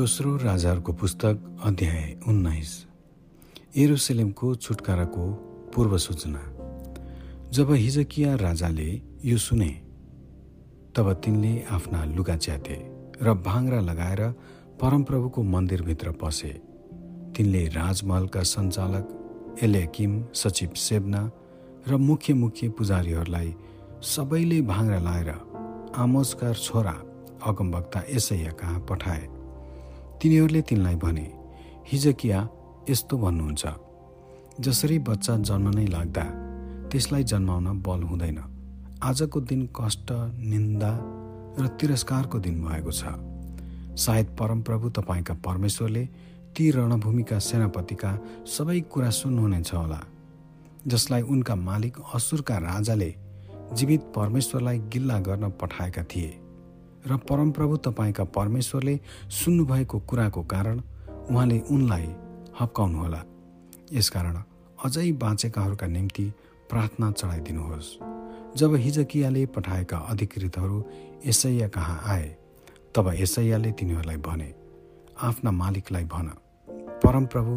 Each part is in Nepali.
दोस्रो राजाहरूको पुस्तक अध्याय उन्नाइस। एरुसलेमको छुटकाराको पूर्व सूचना। जब हिजकिया राजाले यो सुने तब तिनले आफ्ना लुगा च्याते र भाङ्रा लगाएर परमप्रभुको मन्दिरभित्र पसे। तिनले राजमहलका सञ्चालक एलेकिम सचिव सेब्ना र मुख्य मुख्य पुजारीहरूलाई सबैले भाङ्रा लाएर आमोजका छोरा अगमवक्ता यसैया कहाँ पठाए। तिनीहरूले तिनलाई भने हिजकिया यस्तो भन्नुहुन्छ। जसरी बच्चा जन्म नै लाग्दा त्यसलाई जन्माउन बल हुँदैन। आजको दिन कष्ट निन्दा र तिरस्कारको दिन भएको छ। सायद परमप्रभु तपाईँका परमेश्वरले ती रणभूमिका सेनापतिका सबै कुरा सुन्नुहुनेछ होला जसलाई उनका मालिक असुरका राजाले जीवित परमेश्वरलाई गिल्ला गर्न पठाएका थिए। र परमप्रभु तपाईँका परमेश्वरले सुन्नुभएको कुराको कारण उहाँले उनलाई हप्काउनुहोला। यसकारण अझै बाँचेकाहरूका निम्ति प्रार्थना चढाइदिनुहोस्। जब हिजकियाले पठाएका अधिकृतहरू यसैया कहाँ आए तब यसैयाले तिनीहरूलाई भने आफ्ना मालिकलाई भन। परमप्रभु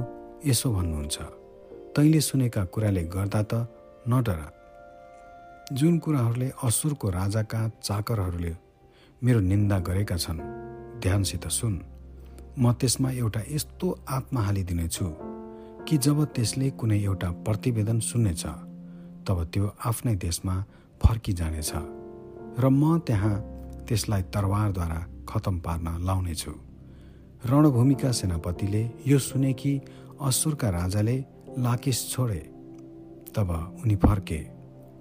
यसो भन्नुहुन्छ। तैँले सुनेका कुराले गर्दा त नडरा जुन कुराहरूले असुरको राजाका चाकरहरूले मेरो निन्दा गरेका छन्। ध्यानसित सुन। म त्यसमा एउटा यस्तो आत्मा हालिदिनेछु कि जब त्यसले कुनै एउटा प्रतिवेदन सुन्नेछ तब त्यो आफ्नै देशमा फर्किजानेछ र म त्यहाँ त्यसलाई तरवारद्वारा खतम पार्न लाउनेछु। रणभूमिका सेनापतिले यो सुने कि असुरका राजाले लाकेस छोडे तब उनी फर्के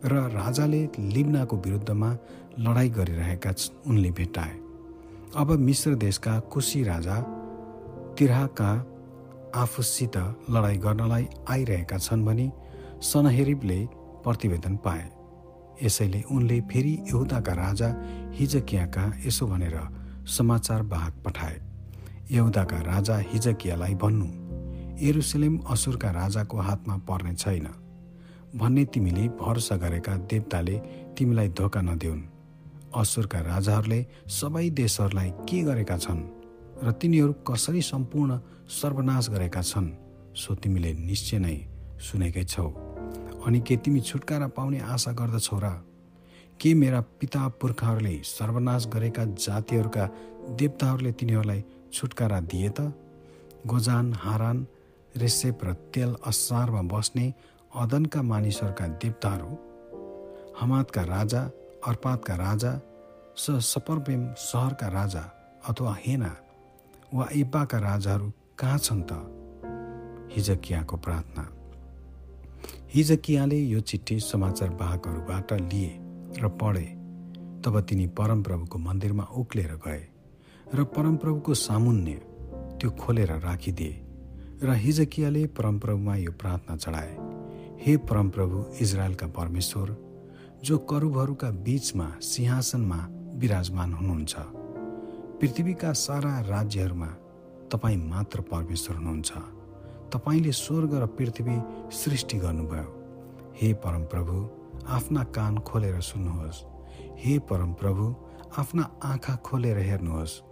र राजाले लिब्नाको विरुद्धमा लडाइँ गरिरहेका उनले भेटाए। अब मिश्र देशका कुशी राजा तिर्हाका आफूसित लडाइँ गर्नलाई आइरहेका छन् भनी सनहेरिबले प्रतिवेदन पाए। यसैले उनले फेरि यहुदाका राजा हिजकियाका यसो भनेर समाचार बाहक पठाए। यहुदाका राजा हिजकियालाई भन्नु एरुसलेम असुरका राजाको हातमा पर्ने छैन। भन्ने तिमीले भरोसा गरेका देवताले तिमीलाई धोका नदेऊन् असुरका राजाहरूले सबै देशहरूलाई के गरेका छन् र तिनीहरू कसरी सम्पूर्ण सर्वनाश गरेका छन् सो तिमीले निश्चय नै सुनेकै छौ। अनि के तिमी छुटकारा पाउने आशा गर्दछौ र के मेरा पिता पुर्खाहरूले सर्वनाश गरेका जातिहरूका देवताहरूले तिनीहरूलाई छुटकारा दिए त? गोजान हारान रेसेप र तेल असारमा बस्ने अदनका मानिसहरूका देवताहरू हमादका राजा अर्पातका राजा स सपर्बेम सहरका राजा अथवा हेना वा इब्बाका राजाहरू कहाँ छन् त? हिजकियाको प्रार्थना। हिजकियाले यो चिठी समाचार वाहकहरूबाट लिए र पढे। तब तिनी परमप्रभुको मन्दिरमा उक्लेर गए र परमप्रभुको सामुन्य त्यो खोलेर राखिदिए र हिजकियाले परमप्रभुमा यो प्रार्थना चढाए। हे परमप्रभु इजरायलका परमेश्वर जो करुबहरूका बीचमा सिंहासनमा विराजमान हुनुहुन्छ। पृथ्वीका सारा राज्यहरूमा तपाईँ मात्र परमेश्वर हुनुहुन्छ। तपाईँले स्वर्ग र पृथ्वी सृष्टि गर्नुभयो। हे परमप्रभु आफ्ना कान खोलेर सुन्नुहोस्। हे परमप्रभु आफ्ना आँखा खोलेर हेर्नुहोस्।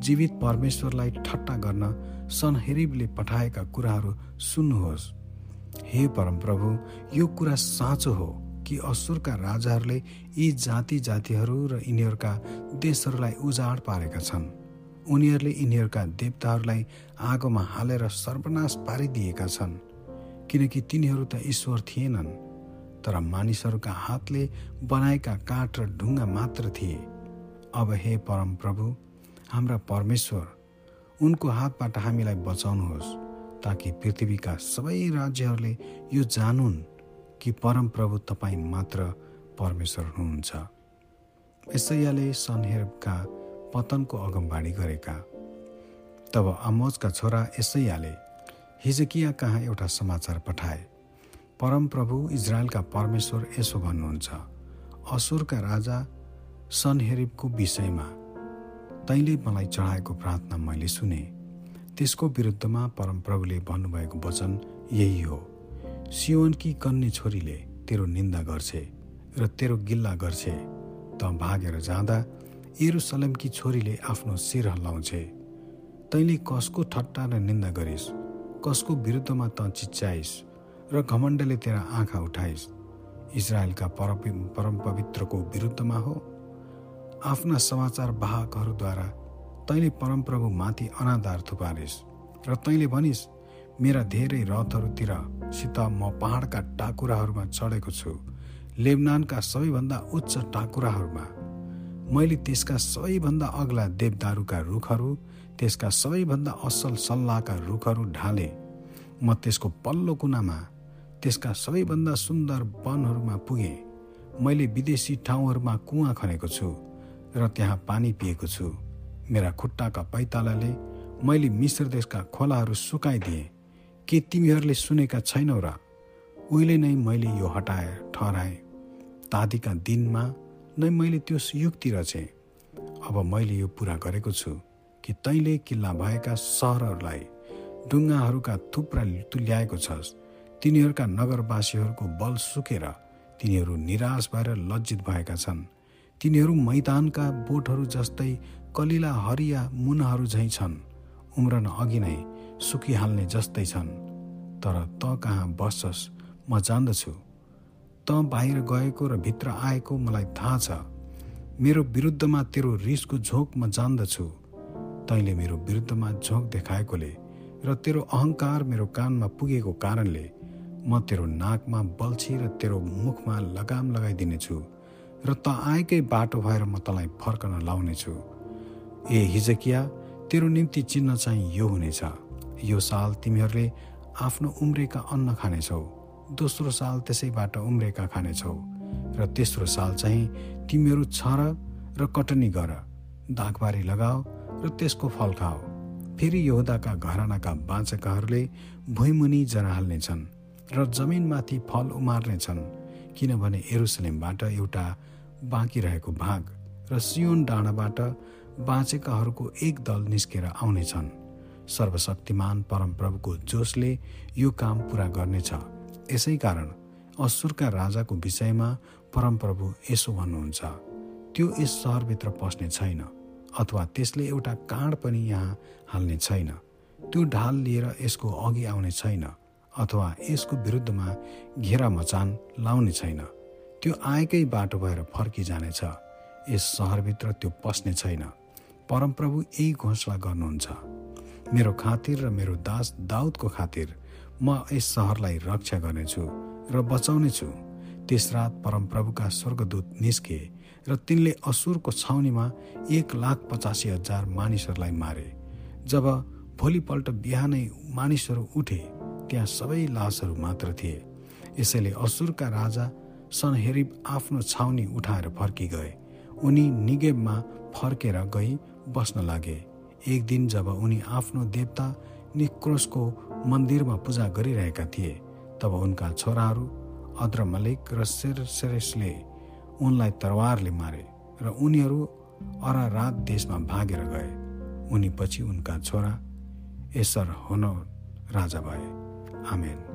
जीवित परमेश्वरलाई ठट्टा गर्न सनहेरिबले पठाएका कुराहरू सुन्नुहोस्। हे परमप्रभु यो कुरा साँचो हो। कि असुरका राजाहरूले यी जाति जातिहरू र यिनीहरूका देशहरूलाई उजाड पारेका छन्। उनीहरूले यिनीहरूका देवताहरूलाई आगोमा हालेर सर्वनाश पारिदिएका छन् किनकि तिनीहरू त ईश्वर थिएनन् तर मानिसहरूका हातले बनाएका काठ र ढुङ्गा मात्र थिए। अब हे परम प्रभु हाम्रा परमेश्वर उनको हातबाट हामीलाई बचाउनुहोस् ताकि पृथ्वीका सबै राज्यहरूले यो जानुन्। कि परमप्रभु तपाईँ मात्र परमेश्वर हुनुहुन्छ। यसैयाले सनहेरका पतनको अगमबाडी गरेका। तब अमोजका छोरा यसैयाले हिजकिया कहाँ एउटा समाचार पठाए। परमप्रभु इजरायलका परमेश्वर यसो भन्नुहुन्छ असुरका राजा सनहेरिबको विषयमा तैँले मलाई चढाएको प्रार्थना मैले सुने। त्यसको विरुद्धमा परमप्रभुले भन्नुभएको वचन यही हो। सियोनकी कन्ने छोरीले तेरो निन्दा गर्छे र तेरो गिल्ला गर्छे। त भागेर जाँदा एरुसलेमकी छोरीले आफ्नो शिर हल्लाउँछे। तैँले कसको ठट्टा र निन्दा गरिस्? कसको विरुद्धमा त चिच्याइस्? र घमण्डले तेरा आँखा उठाइस्? इजरायलका पर परम पवित्रको विरुद्धमा हो? आफ्ना समाचार वाहकहरूद्वारा तैँले परमप्रभु माथि अनाधार थुपारिस् र तैँले भनिस् मेरा धेरै रथहरूतिर सित म पहाडका टाकुराहरूमा चढेको छु लेबनानका सबैभन्दा उच्च टाकुराहरूमा। मैले त्यसका सबैभन्दा अग्ला देवदारूका रुखहरू त्यसका सबैभन्दा असल सल्लाहका रुखहरू ढाले। म त्यसको पल्लो कुनामा त्यसका सबैभन्दा सुन्दर वनहरूमा पुगेँ। मैले विदेशी ठाउँहरूमा कुवा खनेको छु र त्यहाँ पानी पिएको छु। मेरा खुट्टाका पैतालाले मैले मिश्र देशका खोलाहरू सुकाइदिएँ। के तिमीहरूले सुनेका छैनौ र उहिले नै मैले यो हटाए ठहराएँ। तादीका दिनमा नै मैले त्यो युक्ति रचेँ। अब मैले यो पुरा गरेको छु कि तैँले किल्ला भएका सहरहरूलाई डुङ्गाहरूका थुप्रा तुल्याएको छस्। तिनीहरूका नगरवासीहरूको बल सुकेर तिनीहरू निराश भएर लज्जित भएका छन्। तिनीहरू मैदानका बोटहरू जस्तै कलिला हरिया मुनाहरू झैँ छन्। उम्रन अघि नै सुकिहाल्ने जस्तै छन्। तर त कहाँ बस्छस्? म जान्दछु। त बाहिर गएको र भित्र आएको मलाई थाहा छ। मेरो विरुद्धमा तेरो रिसको झोक म जान्दछु। तैँले मेरो विरुद्धमा झोक देखाएकोले र तेरो अहङ्कार मेरो कानमा पुगेको कारणले म तेरो नाकमा बल्छी र तेरो मुखमा लगाम लगाइदिनेछु र त आएकै बाटो भएर म तँलाई फर्कन लाउनेछु। ए हिजकिया तेरो निम्ति चिन्ह चाहिँ यो हुनेछ। यो साल तिमीहरूले आफ्नो उम्रेका अन्न खानेछौ। दोस्रो साल त्यसैबाट उम्रेका खानेछौ। र तेस्रो साल चाहिँ तिमीहरू छर र कटनी गर। दागबारी लगाऊ र त्यसको फल खाऊ फेरि यहुदाका घरानाका बाँचकाहरूले भुइँमुनि जरा हाल्नेछन् र जमिनमाथि फल उमार्नेछन् किनभने एरुसलेमबाट एउटा बाँकी रहेको भाग र सियोन डाँडाबाट बाँचेकाहरूको एक दल निस्केर आउनेछन्। सर्वशक्तिमान परमप्रभुको जोसले यो काम पुरा गर्नेछ। यसै कारण असुरका राजाको विषयमा परमप्रभु यसो भन्नुहुन्छ त्यो यस सहरभित्र पस्ने छैन अथवा त्यसले एउटा काँड पनि यहाँ हाल्ने छैन। त्यो ढाल लिएर यसको अघि आउने छैन अथवा यसको विरुद्धमा घेरा मचान लाउने छैन। त्यो आएकै बाटो भएर फर्किजानेछ यस सहरभित्र त्यो पस्ने छैन। परमप्रभु यही घोषणा गर्नुहुन्छ। मेरो खातिर र मेरो दास दाउदको खातिर म यस सहरलाई रक्षा गर्नेछु र बचाउनेछु। त्यस रात परमप्रभुका स्वर्गदूत निस्के र तिनले असुरको छाउनीमा एक लाख पचासी हजार मानिसहरूलाई मारे। जब भोलिपल्ट बिहानै मानिसहरू उठे त्यहाँ सबै लासहरू मात्र थिए। यसैले असुरका राजा सनहेरिब आफ्नो छाउनी उठाएर फर्किगए। उनी निगेबमा फर्केर गई बस्न लागे। एक दिन जब उनी आफ्नो देवता निक्रोसको मन्दिरमा पूजा गरिरहेका थिए तब उनका छोराहरू अद्रमलिक र सेरसेरेसले उनलाई तरवारले मारे र उनीहरू अरारात देशमा भागेर गए। उनी पछि उनका छोरा एसर हुन राजा भए। आमेन।